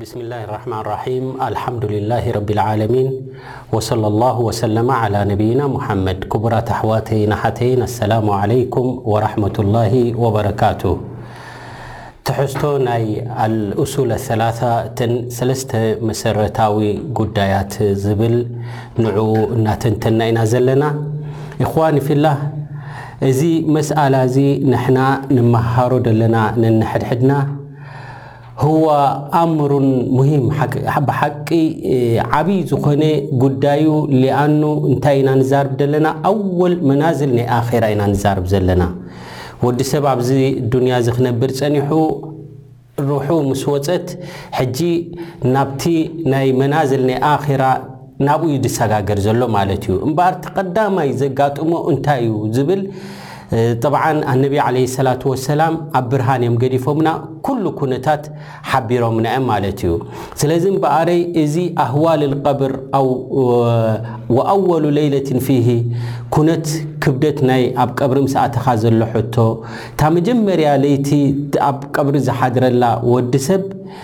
ብስሚላህ ራሕማን ራሒም ኣልሓምዱሊላሂ ረቢል ዓለሚን ወሰለላሁ ወሰለመ ዓላ ነቢይና ሙሓመድ ክቡራት ኣሕዋተይን ኣሓተይን ኣሰላሙ ዓለይኩም ወራሕመቱላሂ ወበረካቱ ትሕዝቶ ናይ ኣልእሱለ ሰላሳ እተን ሰለስተ መሰረታዊ ጉዳያት ዝብል ንዑ እናተንተና ኢና ዘለና ኢኽዋኒ ፊላህ እዚ መስኣላ እዚ ንሕና ንመሃሮ ዘለና ነንሕድሕድና ህዋ ኣምሩን ሙሂም ብሓቂ ዓብይ ዝኾነ ጉዳዩ ሊኣኑ እንታይ ኢና ንዛርብ ዘለና ኣወል መናዝል ናይ ኣኼራ ኢና ንዛርብ ዘለና ወዲ ሰብ ኣብዚ ዱንያ እዚ ክነብር ጸኒሑ ሩሑ ምስ ወጸት ሕጂ ናብቲ ናይ መናዝል ናይ ኣኼራ ናብኡ እዩ ዝሰጋገር ዘሎ ማለት እዩ። እምበኣር እቲ ቀዳማይ ዘጋጥሞ እንታይ እዩ ዝብል ጠብዓን ኣነቢ ዓለይሂ ሰላቱ ወሰላም ኣብ ብርሃን እዮም ገዲፎምና ኩሉ ኩነታት ሓቢሮምና እዮም ማለት እዩ። ስለዚ እምበኣረይ እዚ ኣህዋል ልቀብር ኣው ወኣወሉ ለይለትን ፊሂ ኩነት ክብደት ናይ ኣብ ቀብሪ ምስ ኣተኻ ዘሎ ሕቶ እታ መጀመርያ ለይቲ ኣብ ቀብሪ ዝሓድረላ ወዲ ሰብ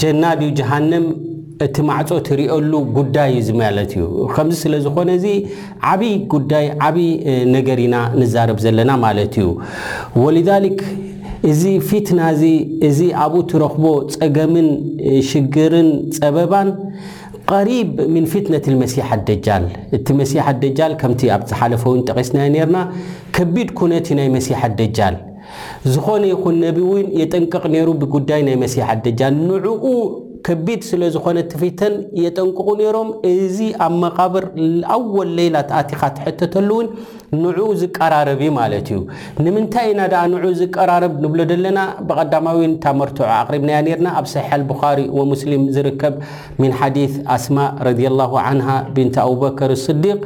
ጀና ድዩ ጀሃንም እቲ ማዕጾ ትሪኦሉ ጉዳይ እዩ ዝማለት እዩ። ከምዚ ስለ ዝኾነ እዚ ዓቢ ጉዳይ ዓቢ ነገር ኢና ንዛረብ ዘለና ማለት እዩ። ወሊዛሊክ እዚ ፊትና እዚ እዚ ኣብኡ ትረኽቦ ጸገምን ሽግርን ጸበባን ቀሪብ ምን ፊትነት መሲሕ ኣደጃል እቲ መሲሕ ኣደጃል ከምቲ ኣብ ዝሓለፈ እውን ጠቒስናዮ ነርና ከቢድ ኩነት እዩ ናይ መሲሕ ኣደጃል ዝኾነ ይኹን ነቢ እውን የጠንቅቕ ነይሩ ብጉዳይ ናይ መሲሕ ኣደጃል ንዕኡ ከቢድ ስለ ዝኾነ እቲ ፊተን የጠንቅቑ ነይሮም እዚ ኣብ መቓብር ኣወል ለይላ ተኣቲኻ ትሕተተሉ እውን ንዕኡ ዝቀራረብ እዩ ማለት እዩ ንምንታይ ኢና ደኣ ንዕኡ ዝቀራረብ ንብሎ ዘለና ብቐዳማዊ እታ መርትዖ ኣቕሪብናያ ነርና ኣብ ሰሒሕ ኣልቡኻሪ ወሙስሊም ዝርከብ ምን ሓዲት ኣስማ ረዲየላሁ ዓንሃ ቢንት ኣቡበከር ስዲቅ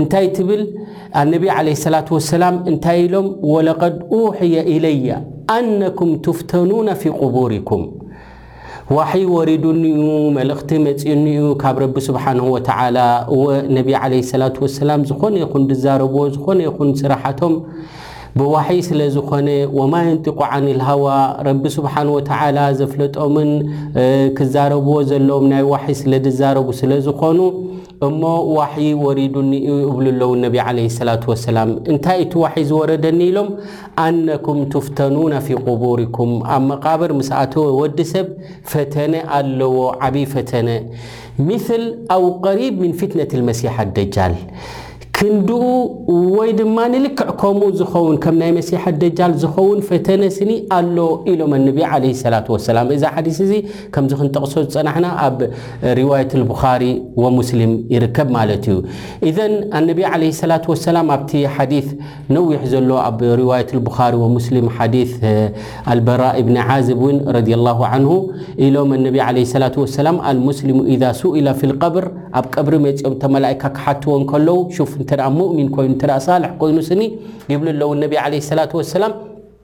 እንታይ ትብል ኣነቢ ዓለይሂ ሰላቱ ወሰላም እንታይ ኢሎም? ወለቀድ ኡሕየ ኢለየ ኣነኩም ቱፍተኑነ ፊ ቁቡሪኩም ዋሕይ ወሪዱኒ'ዩ፣ መልእኽቲ መጺኡኒ'ዩ ካብ ረቢ ሱብሓነሁ ወተዓላ። እወ ነቢ ዓለይሂ ሰላቱ ወሰላም ዝኾነ ይኹን ዝዛረብዎ ዝኾነ ይኹን ስራሓቶም ብዋሕይ ስለ ዝኾነ ወማ የንጢቁ ዓኒል ሃዋ ረቢ ሱብሓነሁ ወተዓላ ዘፍለጦምን ክዛረብዎ ዘለዎም ናይ ዋሕይ ስለ ዝዛረቡ ስለ ዝኾኑ እሞ ዋሕይ ወሪዱኒ እዩ እብሉ ኣለዉ ነቢ ዓለይሂ ሰላቱ ወሰላም። እንታይ እዩ እቲ ዋሕይ ዝወረደኒ ኢሎም? ኣነኩም ቱፍተኑነ ፊ ቁቡሪኩም ኣብ መቓብር ምስ ኣተወ ወዲ ሰብ ፈተነ ኣለዎ ዓብይ ፈተነ ሚስል ኣው ቀሪብ ሚን ፊትነቲል መሲሕ ኣደጃል ክንድኡ ወይ ድማ ንልክዕ ከምኡ ዝኸውን ከም ናይ መሲሐ ደጃል ዝኸውን ፈተነ ስኒ ኣሎ ኢሎም ኣነቢ ዓለይሂ ሰላቱ ወሰላም። እዚ ሓዲስ እዚ ከምዚ ክንጠቕሶ ዝጸናሕና ኣብ ሪዋየት ኣልቡኻሪ ወሙስሊም ይርከብ ማለት እዩ። ኢዘን ኣነቢ ዓለይሂ ሰላቱ ወሰላም ኣብቲ ሓዲስ ነዊሕ ዘሎ ኣብ ሪዋየት ኣልቡኻሪ ወሙስሊም ሓዲስ ኣልበራእ እብኒ ዓዝብ እውን ረዲየላሁ ዓንሁ ኢሎም ኣነቢ ዓለይሂ ሰላቱ ወሰላም ኣልሙስሊሙ ኢዛ ሱኢለ ፊልቀብር ኣብ ቀብሪ መፂኦም እቶም መላኢካ ክሓትዎ እንከለዉ ሹፍ እንተ ሙእሚን ኮይኑ እንተ ሳልሕ ኮይኑ ስኒ ይብሉ ኣለዉ ኣነቢ ዓለይሂ ሰላቱ ወሰላም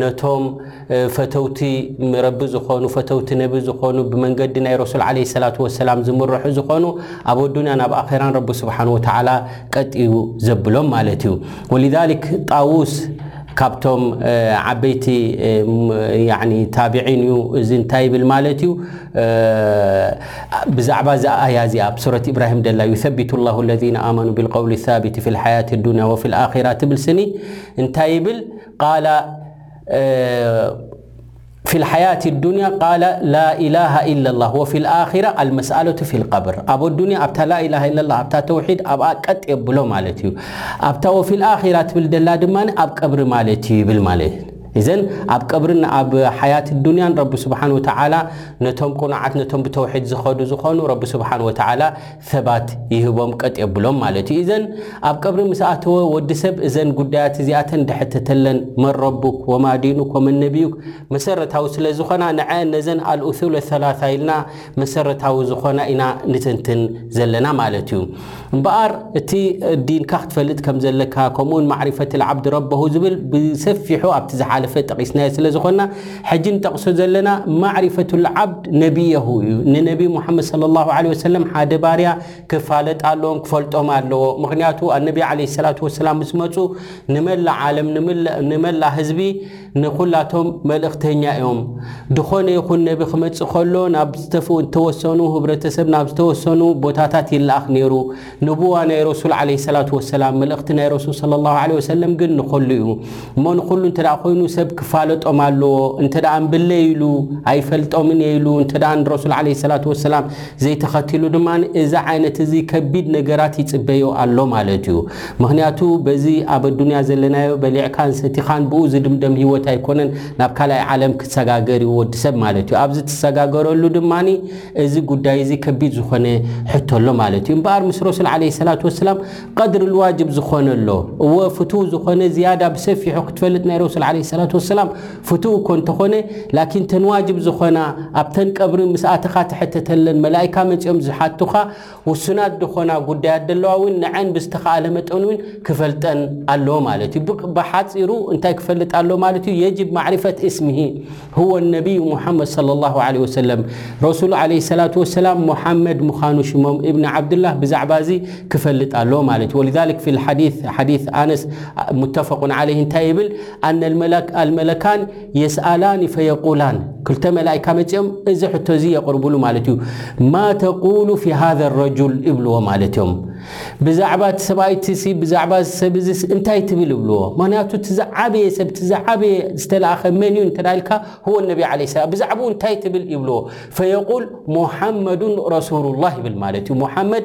ነቶም ፈተውቲ ረቢ ዝኾኑ ፈተውቲ ነቢ ዝኾኑ ብመንገዲ ናይ ረሱል ዓለይሂ ሰላቱ ወሰላም ዝምርሑ ዝኾኑ ኣብ ኣዱንያን ኣብ ኣኼራን ረቢ ስብሓነሁ ወተዓላ ቀጥ እዩ ዘብሎም ማለት እዩ። ወሊዛሊክ ጣውስ ካብቶም ዓበይቲ ያኒ ታቢዒን እዩ እዚ እንታይ ይብል ማለት እዩ ብዛዕባ እዚ ኣያ እዚኣ ኣብ ሱረት ኢብራሂም ደላ ዩሰቢቱ ላሁ ለዚነ ኣመኑ ቢልቀውሊ ሳቢት ፊ ልሓያት ዱንያ ወፊ ልኣኺራ ትብል ስኒ እንታይ ይብል ቃለ ፊል ሓያት ኣዱንያ ቃለ ላኢላሃ ኢለላህ ወፊል ኣኺራ ኣልመስኣለቱ ፊል ቀብር ኣብ ኣዱንያ ኣብታ ላኢላሃ ኢለላህ ኣብታ ተውሒድ ኣብኣ ቀጥ የብሎ ማለት እዩ ኣብታ ወፊል ኣኺራ ትብል ደላ ድማ ኣብ ቀብሪ ማለት እዩ ይብል ማለት እዩ እዘን ኣብ ቀብርን ኣብ ሓያት ዱንያን ረቢ ስብሓን ወተዓላ ነቶም ቁኑዓት ነቶም ብተውሒድ ዝኸዱ ዝኾኑ ረቢ ስብሓን ወተዓላ ሰባት ይህቦም ቀጥ የብሎም ማለት እዩ እዘን ኣብ ቀብሪ ምስ ኣተወ ወዲ ሰብ እዘን ጉዳያት እዚኣተን ድሕተተለን መን ረቡክ ወማ ዲኑክ ወመን ነቢዩክ መሰረታዊ ስለ ዝኾና ንዐ ነዘን ኣልኡሱለ ሰላሳ ኢልና መሰረታዊ ዝኾና ኢና ንትንትን ዘለና ማለት እዩ እምበኣር እቲ ዲንካ ክትፈልጥ ከም ዘለካ ከምኡውን ማዕሪፈት ልዓብዲ ረበሁ ዝብል ብሰፊሑ ኣብቲ ዝሓለፈ ጠቂስናዮ ስለ ዝኾና ሕጂ ንጠቕሶ ዘለና ማዕሪፈቱል ዓብድ ነቢየሁ እዩ። ንነቢ ሙሓመድ ሰለላሁ ዓለይሂ ወሰለም ሓደ ባርያ ክፋለጥ ኣለዎም ክፈልጦም ኣለዎ። ምኽንያቱ ኣነቢ ዓለይሂ ሰላቱ ወሰላም ምስ መጹ ንመላእ ዓለም ንመላእ ህዝቢ ንኹላቶም መልእኽተኛ እዮም። ዝኾነ ይኹን ነቢ ክመጽእ ከሎ ናብ ዝተወሰኑ ህብረተሰብ ናብ ዝተወሰኑ ቦታታት ይለኣኽ ነይሩ። ንቡዋ ናይ ረሱል ዓለይሂ ሰላቱ ወሰላም፣ መልእኽቲ ናይ ረሱል ሰለላሁ ዓለይሂ ወሰለም ግን ንኸሉ እዩ። እሞ ንኹሉ እንተደኣ ኮይኑ ሰብ ክፋለጦም ኣለዎ። እንተደኣ እምብለ ኢሉ ኣይፈልጦምን እየ ኢሉ እንተደኣ ንረሱል ዓለይሂ ሰላቱ ወሰላም ዘይተኸቲሉ ድማ እዚ ዓይነት እዚ ከቢድ ነገራት ይጽበዮ ኣሎ ማለት እዩ። ምኽንያቱ በዚ ኣብ ኣዱንያ ዘለናዮ በሊዕካን ሰቲኻን ብኡ ዝድምደም ህይወት ኣይኮነን፣ ናብ ካልኣይ ዓለም ክሰጋገር እዩ ወዲ ሰብ ማለት እዩ። ኣብዚ ትሰጋገረሉ ድማ እዚ ጉዳይ እዚ ከቢድ ዝኾነ ሕቶ ኣሎ ማለት እዩ እምበኣር ምስ ረሱል ዓለ ሰላት ወሰላም ቀድሪ ልዋጅብ ዝኾነ ኣሎ እወ ፍትው ዝኾነ ዝያዳ ብሰፊሑ ክትፈልጥ ናይ ረሱል ዓለ ሰላት ወሰላም ፍትው እኮ እንተኾነ ላኪን ተንዋጅብ ዝኾና ኣብተን ቀብሪ ምስኣተኻ ትሕተተለን መላይካ መፂኦም ዝሓቱኻ ውሱናት ዝኾና ጉዳያት ደለዋ እውን ንዐን ብዝተኻኣለ መጠን እውን ክፈልጠን ኣለዎ ማለት እዩ። ብሓፂሩ እንታይ ክፈልጥ ኣለዎ ማለት እዩ? የጅብ ማዕሪፈት እስምሂ ሁወ ነቢዩ ሙሓመድ ሰለላሁ ዓለይሂ ወሰለም ረሱል ዓለይሂ ሰላቱ ወሰላም ሙሓመድ ምዃኑ ሽሞም ኢብኒ ዓብድላህ ብዛዕባ እዚ ክፈልጥ ኣለዎ ማለት እዩ። ወሊዛሊክ ፊል ሓዲስ ሓዲስ ኣነስ ሙተፈቁን ዓለይሂ እንታይ ይብል? ኣነል መለክ ኣል መለካን የስኣላኒ ፈየቁላን ክልተ መላኢካ መፂኦም እዚ ሕቶ እዚ የቕርብሉ ማለት እዩ ማ ተቁሉ ፊ ሃዘ ረጁል ይብልዎ ማለት እዮም ብዛዕባ እቲ ሰብኣይትሲ ብዛዕባ እዚ ሰብ እዚስ እንታይ ትብል ይብልዎ ምክንያቱ እቲ ዝዓበየ ሰብ እቲ ዝዓበየ ዝተለኣኸ መን እዩ እንተዳ ኢልካ ህወ ነቢ ዓለ ሰላም ብዛዕባኡ እንታይ ትብል ይብልዎ ፈየቁል ሙሓመዱን ረሱሉላህ ይብል ማለት እዩ ሙሓመድ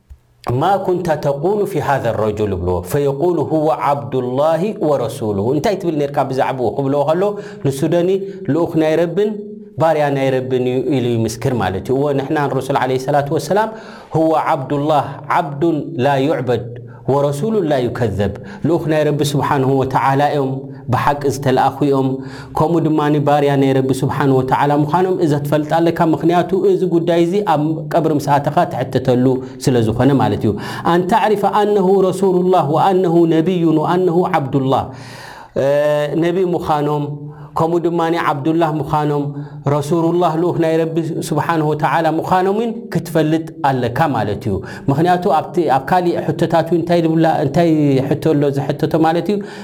ማ ኩንተ ተቁሉ ፊ ሃዘ ረጁል ይብልዎ ፈየቁሉ ሁወ ዓብዱላሂ ወረሱሉሁ እንታይ ትብል ኔርካ ብዛዕብኡ ክብልዎ ከሎ ንሱ ደኒ ልኡኽ ናይ ረብን ባርያ ናይ ረብን እዩ ኢሉ ይምስክር ማለት እዩ እወ ንሕና ንረሱል ዓለይሂ ሰላቱ ወሰላም ሁወ ዓብዱላህ ዓብዱን ላ ዩዕበድ ወረሱሉን ላ ዩከዘብ ልኡኽ ናይ ረቢ ስብሓነሁ ወተዓላ እዮም ብሓቂ ዝተልኣኹ እዮም ከምኡ ድማ ባርያ ናይ ረቢ ስብሓን ወተዓላ ምዃኖም እዛ ትፈልጥ ኣለካ ምክንያቱ እዚ ጉዳይ እዚ ኣብ ቀብሪ ምስ ኣተኻ ትሕተተሉ ስለ ዝኾነ ማለት እዩ ኣንተዕሪፈ ኣነሁ ረሱሉላህ ወኣነሁ ነቢዩን ወኣነሁ ዓብዱላህ ነቢ ምዃኖም ከምኡ ድማ ዓብዱላህ ምዃኖም ረሱሉላህ ልኡክ ናይ ረቢ ስብሓን ወተዓላ ምዃኖምን ክትፈልጥ ኣለካ ማለት እዩ ምክንያቱ ኣብ ካሊእ ሕቶታት እንታይ ሕቶ ኣሎ ዝሕተቶ ማለት እዩ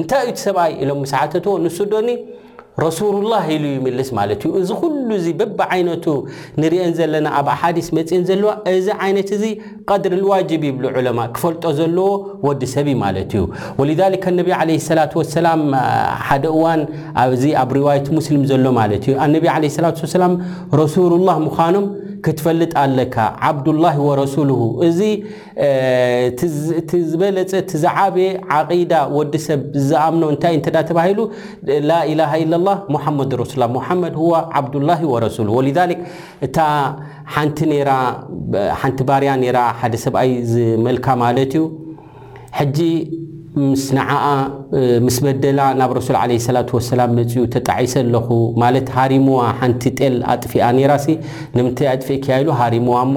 እንታይ እዩ እቲ ሰብኣይ ኢሎም ምስ ሓተትዎ ንሱ ዶኒ ረሱሉላህ ኢሉ ይምልስ ማለት እዩ እዚ ኩሉ እዚ በብዓይነቱ ንሪኤን ዘለና ኣብ ኣሓዲስ መፅን ዘለዋ እዚ ዓይነት እዚ ቀድሪ ልዋጅብ ይብሉ ዑለማ ክፈልጦ ዘለዎ ወዲ ሰብ እዩ ማለት እዩ ወሊዛሊከ ነቢ ዓለ ሰላት ወሰላም ሓደ እዋን ኣብዚ ኣብ ሪዋየት ሙስሊም ዘሎ ማለት እዩ ኣነቢ ዓለ ሰላት ወሰላም ረሱሉላህ ምዃኖም ክትፈልጥ ኣለካ ዓብዱላህ ወረሱሉሁ እዚ እቲ ዝበለፀ እቲ ዝዓበየ ዓቂዳ ወዲ ሰብ ዝኣምኖ እንታይ እንተ ተባሂሉ ላኢላሃ ኢላላ ሙሓመድ ረሱላ ሙሓመድ ሁዋ ዓብዱላሂ ወረሱሉ ወሊዛሊክ እታ ሓንቲ ነራ ሓንቲ ባርያ ነራ ሓደ ሰብኣይ ዝመልካ ማለት እዩ ሕጂ ምስ ንዓኣ ምስ በደላ ናብ ረሱል ዓለ ሰላት ወሰላም መፅኡ ተጣዒሰ ኣለኹ ማለት ሃሪምዋ ሓንቲ ጤል ኣጥፊኣ ነይራሲ ንምንታይ ኣጥፊእክያ ኢሉ ሃሪምዋ እሞ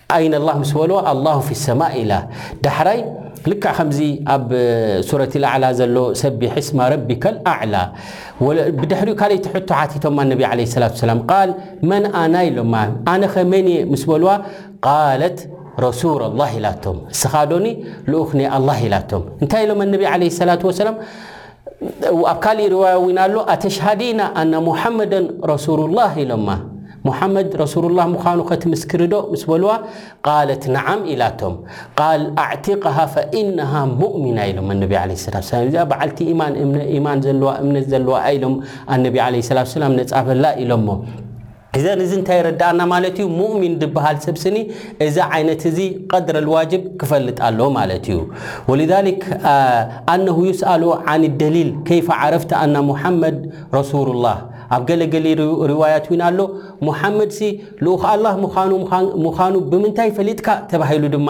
ኣይነ ኣላህ ምስ በልዋ ኣላሁ ፊ ሰማእ ኢላ ዳሕራይ ልክዕ ከምዚ ኣብ ሱረት ኣዕላ ዘሎ ሰቢሕ እስማ ረቢከ ኣዕላ ብድሕሪኡ ካልይቲ ሕቶ ሓቲቶማ ነቢ ዓለ ሰላት ሰላም ቃል መን ኣና ኢሎማ ኣነ ኸመን እየ ምስ በልዋ ቃለት ረሱል ኣላ ኢላቶም እስኻዶኒ ልኡኽ ናይ ኣላ ኢላቶም እንታይ ኢሎም ኣነቢ ዓለ ሰላት ወሰላም ኣብ ካሊእ ርዋያ እውን ኣሎ ኣተሽሃዲና ኣነ ሙሓመደን ረሱሉላህ ኢሎማ ሙሓመድ ረሱሉላህ ምዃኑ ከትምስክርዶ ምስ በልዋ ቃለት ነዓም ኢላቶም ቃል ኣዕቲቅሃ ፈኢነሃ ሙእሚና ኢሎም ኣነቢ ዓለ ሰላት ሰላም እዚኣ በዓልቲ ኢማን ኢማን ዘለዋ እምነት ዘለዋ ኢሎም ኣነቢ ዓለ ሰላት ሰላም ነፃ በላ ኢሎሞ እዘን እዚ እንታይ የረድኣና ማለት እዩ ሙእሚን ድብሃል ስብ ስኒ እዚ ዓይነት እዚ ቀድረ ኣልዋጅብ ክፈልጥ ኣለዎ ማለት እዩ ወሊዛሊክ ኣነሁ ዩስኣሉ ዓኒ ደሊል ከይፈ ዓረፍተ ኣና ሙሓመድ ረሱሉላህ ኣብ ገለ ገሊ ሪዋያት እውን ኣሎ ሙሓመድ ሲ ልኡኽ ኣላህ ምዃኑ ምዃኑ ብምንታይ ፈሊጥካ ተባሂሉ ድማ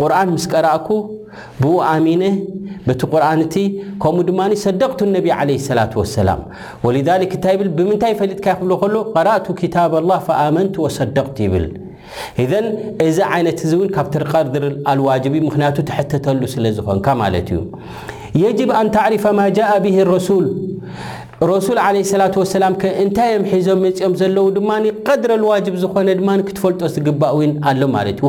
ቁርኣን ምስ ቀራእኩ ብኡ ኣሚነ በቲ ቁርኣን እቲ ከምኡ ድማ ሰደቅቱ ነቢ ዓለይሂ ሰላቱ ወሰላም ወሊዛሊክ እንታይ ይብል ብምንታይ ፈሊጥካ ክብሎ ከሎ ቀራእቱ ኪታብ ኣላህ ፈኣመንቱ ወሰደቅቱ ይብል ኢዘን እዚ ዓይነት እዚ እውን ካብቲ ቀድር ኣልዋጅብ እዩ ምክንያቱ ትሕተተሉ ስለ ዝኾንካ ማለት እዩ የጅብ ኣን ተዕሪፈ ማ ጃኣ ብሂ ረሱል ረሱል ዓለይሂ ሰላቱ ወሰላም ከ እንታይ እዮም ሒዞም መፂኦም ዘለዉ ድማ ቀድረ ልዋጅብ ዝኾነ ድማ ክትፈልጦ ዝግባእ እውን ኣሎ ማለት እዩ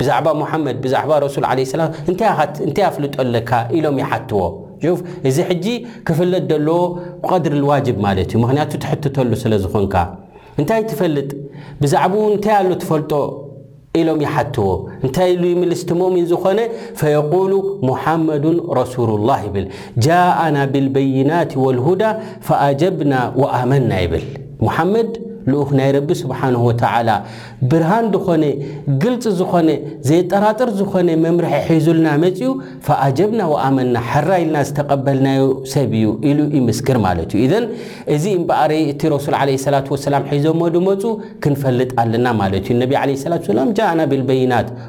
ብዛዕባ ሙሓመድ ብዛዕባ ረሱል ዓለይሂ ሰላም እንታይ ኢኻ እንታይ ኣፍልጦ ኣለካ ኢሎም ይሓትዎ ሹፍ እዚ ሕጂ ክፍለጥ ደለዎ ቐድሪ ልዋጅብ ማለት እዩ ምኽንያቱ ትሕትተሉ ስለ ዝኾንካ እንታይ ትፈልጥ ብዛዕብኡ እንታይ ኣሎ ትፈልጦ ኢሎም ይሓትዎ እንታይ ኢሉ ይምልስ እቲ ሙእሚን ዝኾነ ፈየቁሉ ሙሓመዱን ረሱሉላህ ይብል ጃኣና ብልበይናት ወልሁዳ ፈኣጀብና ወኣመና ይብል ሙሓመድ ልኡኽ ናይ ረቢ ስብሓንሁ ወተዓላ ብርሃን ድኾነ ግልፂ ዝኾነ ዘየጠራጥር ዝኾነ መምርሒ ሒዙልና መፂኡ ፈኣጀብና ወኣመና ሕራይ ኢልና ዝተቀበልናዮ ሰብ እዩ ኢሉ ይምስክር ማለት እዩ ኢዘን እዚ እምበኣረይ እቲ ረሱል ዓለይሂ ሰላቱ ወሰላም ሒዞሞ ድመፁ ክንፈልጥ ኣለና ማለት እዩ ነቢ ዓለይሂ ሰላቱ ወሰላም ጃእና ቢልበይናት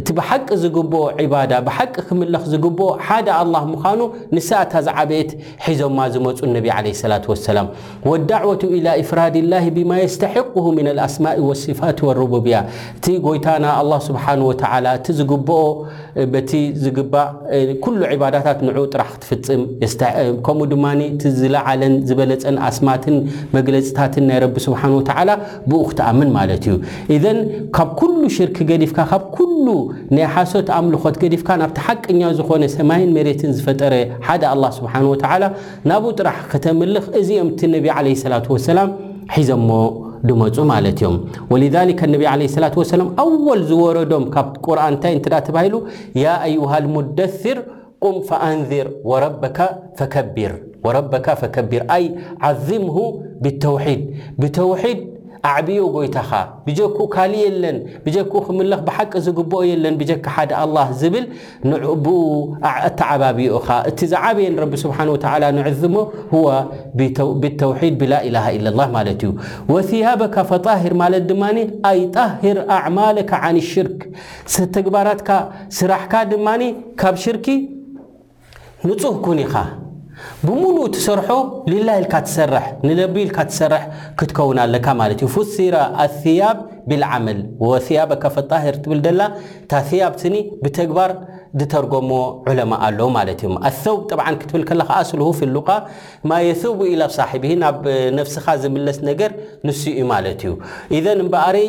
እቲ ብሓቂ ዝግብኦ ዒባዳ፣ ብሓቂ ክምለኽ ዝግብኦ ሓደ ኣላህ ምዃኑ፣ ንሳ እታ ዝዓበየት ሒዞማ ዝመጹ ነቢ ዓለይሂ ሰላቱ ወሰላም። ወዳዕወቱ ኢላ ኢፍራዲላሂ ቢማ የስተሒቁሁ ሚነል ኣስማኢ ወሲፋቲ ወሩቡብያ እቲ ጎይታና ኣላህ ሱብሓነሁ ወተዓላ እቲ ዝግብኦ በቲ ዝግባእ ኩሉ ዒባዳታት ንዕኡ ጥራሕ ክፍጽም የስተሕእም ከምኡ ድማ እቲ ዝለዓለን ዝበለጸን ኣስማትን መግለጽታትን ናይ ረቢ ስብሓን ወተዓላ ብኡ ክትኣምን ማለት እዩ እዘን ካብ ኩሉ ሽርክ ገዲፍካ ካብ ኩሉ ናይ ሓሶት ኣምልኾት ገዲፍካ ናብቲ ሓቀኛ ዝኾነ ሰማይን መሬትን ዝፈጠረ ሓደ ኣላ ስብሓን ወተዓላ ናብኡ ጥራሕ ከተምልኽ እዚኦም እቲ ነቢ ዓለ ሰላት ወሰላም ሒዘሞ ድመፁ ማለት እዮም ወሊዛሊከ ነቢ ዓለ ሰላት ወሰላም ኣወል ዝወረዶም ካብ ቁርኣን እንታይ እንተ ተባሂሉ ያ አዩሃ ልሙደሲር ቁም ፈኣንዚር ወረበካ ፈከቢር ወረበካ ፈከቢር ኣይ ዓዝምሁ ቢተውሒድ ብተውሒድ ኣዕብዮ ጎይታኻ ብጀክኡ ካልእ የለን ብጀክኡ ክምለኽ ብሓቂ ዝግብኦ የለን ብጀካ ሓደ ኣላህ ዝብል ንብኡ ኣተዓባብዮ እኻ እቲ ዝዓበየ ንረቢ ስብሓን ወተዓላ ንዕዝሞ ሁወ ቢተውሒድ ብላኢላሃ ኢለላህ ማለት እዩ ወሲያበካ ፈጣሂር ማለት ድማ ኣይ ጣሂር ኣዕማለካ ዓን ሽርክ ተግባራትካ ስራሕካ ድማ ካብ ሽርኪ ንጹህ ኩን ኢኻ ብሙሉኡ ትሰርሖ ሊላህ ኢልካ ትሰርሕ ንለቢ ኢልካ ትሰርሕ ክትከውን ኣለካ ማለት እዩ ፉሲረ ኣሲያብ ቢልዓመል ወሲያበከ ፈጣሂር ትብል ደላ እታ ሲያብ ስኒ ብተግባር ድተርጎሞ ዑለማ ኣሎ ማለት እዮም ኣሰውብ ጠብዓን ክትብል ከለካ ኣስልሁ ፊሉቃ ማ የሱቡ ኢላ ሳሒብሂ ናብ ነፍስኻ ዝምለስ ነገር ንሱ እዩ ማለት እዩ ኢዘን እምበኣረይ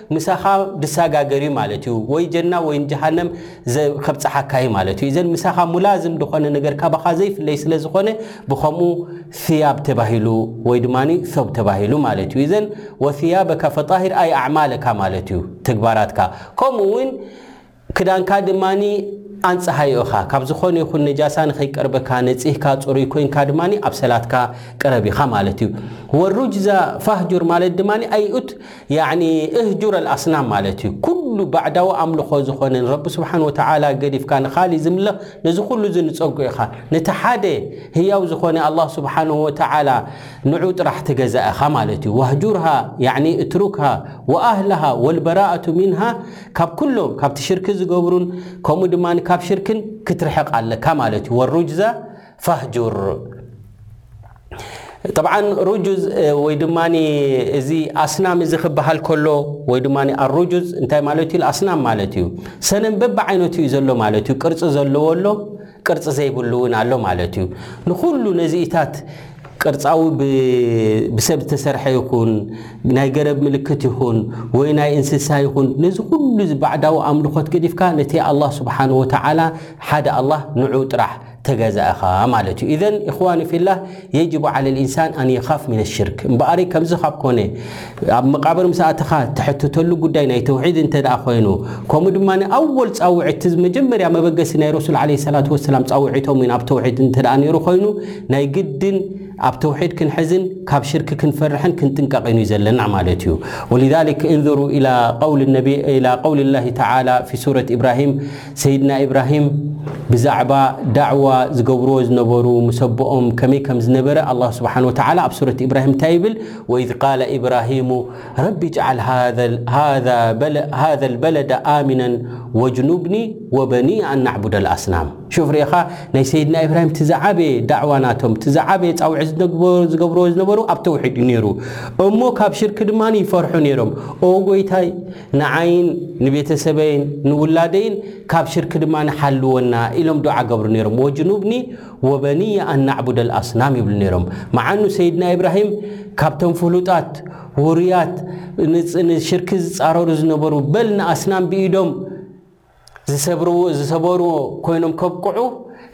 ምሳኻ ድሳጋገር እዩ ማለት እዩ ወይ ጀና ወይ ጀሃነም ከብፅሓካ እዩ ማለት እዩ ዘን ምሳኻ ሙላዝም ዝኾነ ነገር ካባኻ ዘይፍለይ ስለ ዝኾነ ብከምኡ ثያብ ተባሂሉ ወይ ድማ ሶብ ተባሂሉ ማለት እዩ ዘን ወثያበካ ፈጣሂር ኣይ ኣዕማለካ ማለት እዩ ተግባራትካ ከምኡ እውን ክዳንካ ድማ ኣንጽሃዮ እኻ፣ ካብ ዝኾነ ይኹን ነጃሳ ንኸይቀርበካ፣ ነጺህካ ጽሩይ ኮይንካ ድማ ኣብ ሰላትካ ቅረብ ኢኻ ማለት እዩ። ወሩጅዘ ፋህጁር ማለት ድማ ኣይ ኡት ያዕኒ እህጁር ኣልኣስናም ማለት እዩ። ኩሉ ባዕዳዊ ኣምልኾ ዝኾነ ንረቢ ስብሓን ወተዓላ ገዲፍካ ንኻሊእ ዝምለኽ ነዚ ኩሉ እዚ ንጸግዖ ኢኻ። ነቲ ሓደ ህያው ዝኾነ ኣላህ ስብሓነሁ ወተዓላ ንዑ ጥራሕ ተገዛእ ኢኻ ማለት እዩ። ዋህጁርሃ ያዕኒ እትሩክሃ ወኣህለሃ ወልበራኣቱ ሚንሃ ካብ ኩሎም ካብቲ ሽርክ ዝገብሩን ከምኡ ድማ ካብ ሽርክን ክትርሕቕ ኣለካ ማለት እዩ ወሩጅዘ ፋህጁር ጠብዓን ሩጁዝ ወይ ድማ እዚ ኣስናም እዚ ክበሃል ከሎ ወይ ድማ ኣሩጁዝ እንታይ ማለት እዩ ኣስናም ማለት እዩ ሰነም በቢ ዓይነቱ እዩ ዘሎ ማለት እዩ ቅርፂ ዘለዎ ኣሎ ቅርፂ ዘይብሉ እውን ኣሎ ማለት እዩ ንኩሉ ነዚኢታት ቅርጻዊ ብሰብ ዝተሰርሐ ይኹን ናይ ገረብ ምልክት ይኹን ወይ ናይ እንስሳ ይኹን ነዚ ኩሉ ባዕዳዊ ኣምልኾት ገዲፍካ ነቲ ኣላህ ስብሓን ወተዓላ ሓደ ኣላህ ንዑ ጥራሕ ተገዛ ኢኻ ማለት እዩ ኢዘን ኢኽዋኒ ፊላህ የጅቡ ዓለ ልኢንሳን ኣን የኻፍ ምን ሽርክ እምበኣሪ ከምዚ ካብ ኮነ ኣብ መቃብር ምስ ኣተኻ እትሐተተሉ ጉዳይ ናይ ተውሒድ እንተ ኮይኑ ከምኡ ድማ ኣወል ጻውዒት እቲ መጀመርያ መበገሲ ናይ ረሱል ዓለይሂ ሰላቱ ወሰላም ጻውዒቶም እውን ኣብ ተውሒድ እንተ ነይሩ ኮይኑ ናይ ግድን ኣብ ተውሒድ ክንሕዝን ካብ ሽርክ ክንፈርሕን ክንጥንቀቕን እዩ ዘለና ማለት እዩ ወሊዛሊክ እንዙሩ ኢላ ቀውል ነቢ ኢላ ቀውል ላሂ ተዓላ ፊ ሱረት ኢብራሂም ሰይድና ኢብራሂም ብዛዕባ ዳዕዋ ዝገብርዎ ዝነበሩ ሙሰቦኦም ከመይ ከም ዝነበረ ኣላህ ስብሓን ወተዓላ ኣብ ሱረት ኢብራሂም እንታይ ይብል ወኢዝ ቃለ ኢብራሂሙ ረቢ ጅዓል ሃዘል በለደ ኣሚነን ወጅኑብኒ ወበኒየ ኣን ናዕቡደል ኣስናም። ሹፍ ርኤኻ ናይ ሰይድና ኢብራሂም እቲ ዝዓበየ ዳዕዋ ናቶም እቲ ዝዓበየ ጻውዒት ዝገብርዎ ዝነበሩ ኣብ ተውሒድ እዩ ነይሩ እሞ ካብ ሽርኪ ድማ ይፈርሑ ነይሮም ኦ ጎይታይ ንዓይን ንቤተሰበይን ንውላደይን ካብ ሽርኪ ድማ ንሓልወና ኢሎም ዱዓ ገብሩ ነይሮም ወጅኑብኒ ወበንየ ኣን ነዕቡደል ኣስናም ይብሉ ነይሮም። መዓኑ ሰይድና ኢብራሂም ካብቶም ፍሉጣት፣ ውሩያት፣ ንሽርኪ ዝጻረሩ ዝነበሩ፣ በል ንኣስናም ብኢዶም ዝሰብርዎ ዝሰበርዎ ኮይኖም ከብቅዑ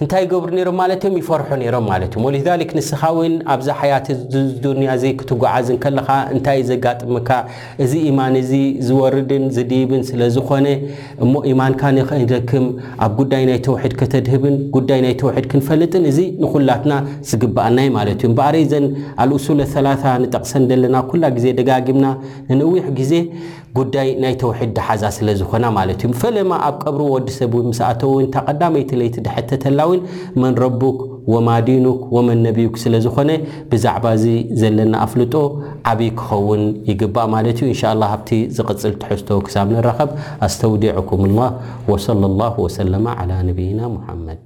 እንታይ ይገብሩ ነይሮም ማለት እዮም? ይፈርሑ ነይሮም ማለት እዮም። ወሊዛሊክ ንስኻ እውን ኣብዛ ሓያት ዱንያ እዚ ክትጓዓዝ እንከለኻ እንታይ እዩ ዘጋጥምካ? እዚ ኢማን እዚ ዝወርድን ዝድይብን ስለ ዝኾነ እሞ ኢማንካ ንኸይደክም ኣብ ጉዳይ ናይ ተውሒድ ከተድህብን ጉዳይ ናይ ተውሒድ ክንፈልጥን እዚ ንኹላትና ዝግብኣና እዩ ማለት እዩ። እምበኣረይ እዘን ኣልኡሱለ ሰላሳ ንጠቕሰን ዘለና ኩላ ግዜ ደጋጊምና ንንዊሕ ግዜ ጉዳይ ናይ ተውሒድ ድሓዛ ስለ ዝኾና ማለት እዩ። ፈለማ ኣብ ቀብሪ ወዲ ሰብ እውን ምስ ኣተው እውን እታ ቀዳመይቲ ለይቲ ድሕተተላ እውን መን ረቡክ ወማ ዲኑክ ወመን ነቢዩክ ስለ ዝኾነ ብዛዕባ እዚ ዘለና ኣፍልጦ ዓብይ ክኸውን ይግባእ ማለት እዩ። ኢንሻላህ ኣብቲ ዝቕፅል ትሕዝቶ ክሳብ ንራኸብ ኣስተውዲዕኩሙላህ ወሰለላሁ ወሰለመ ዓላ ነብይና ሙሓመድ።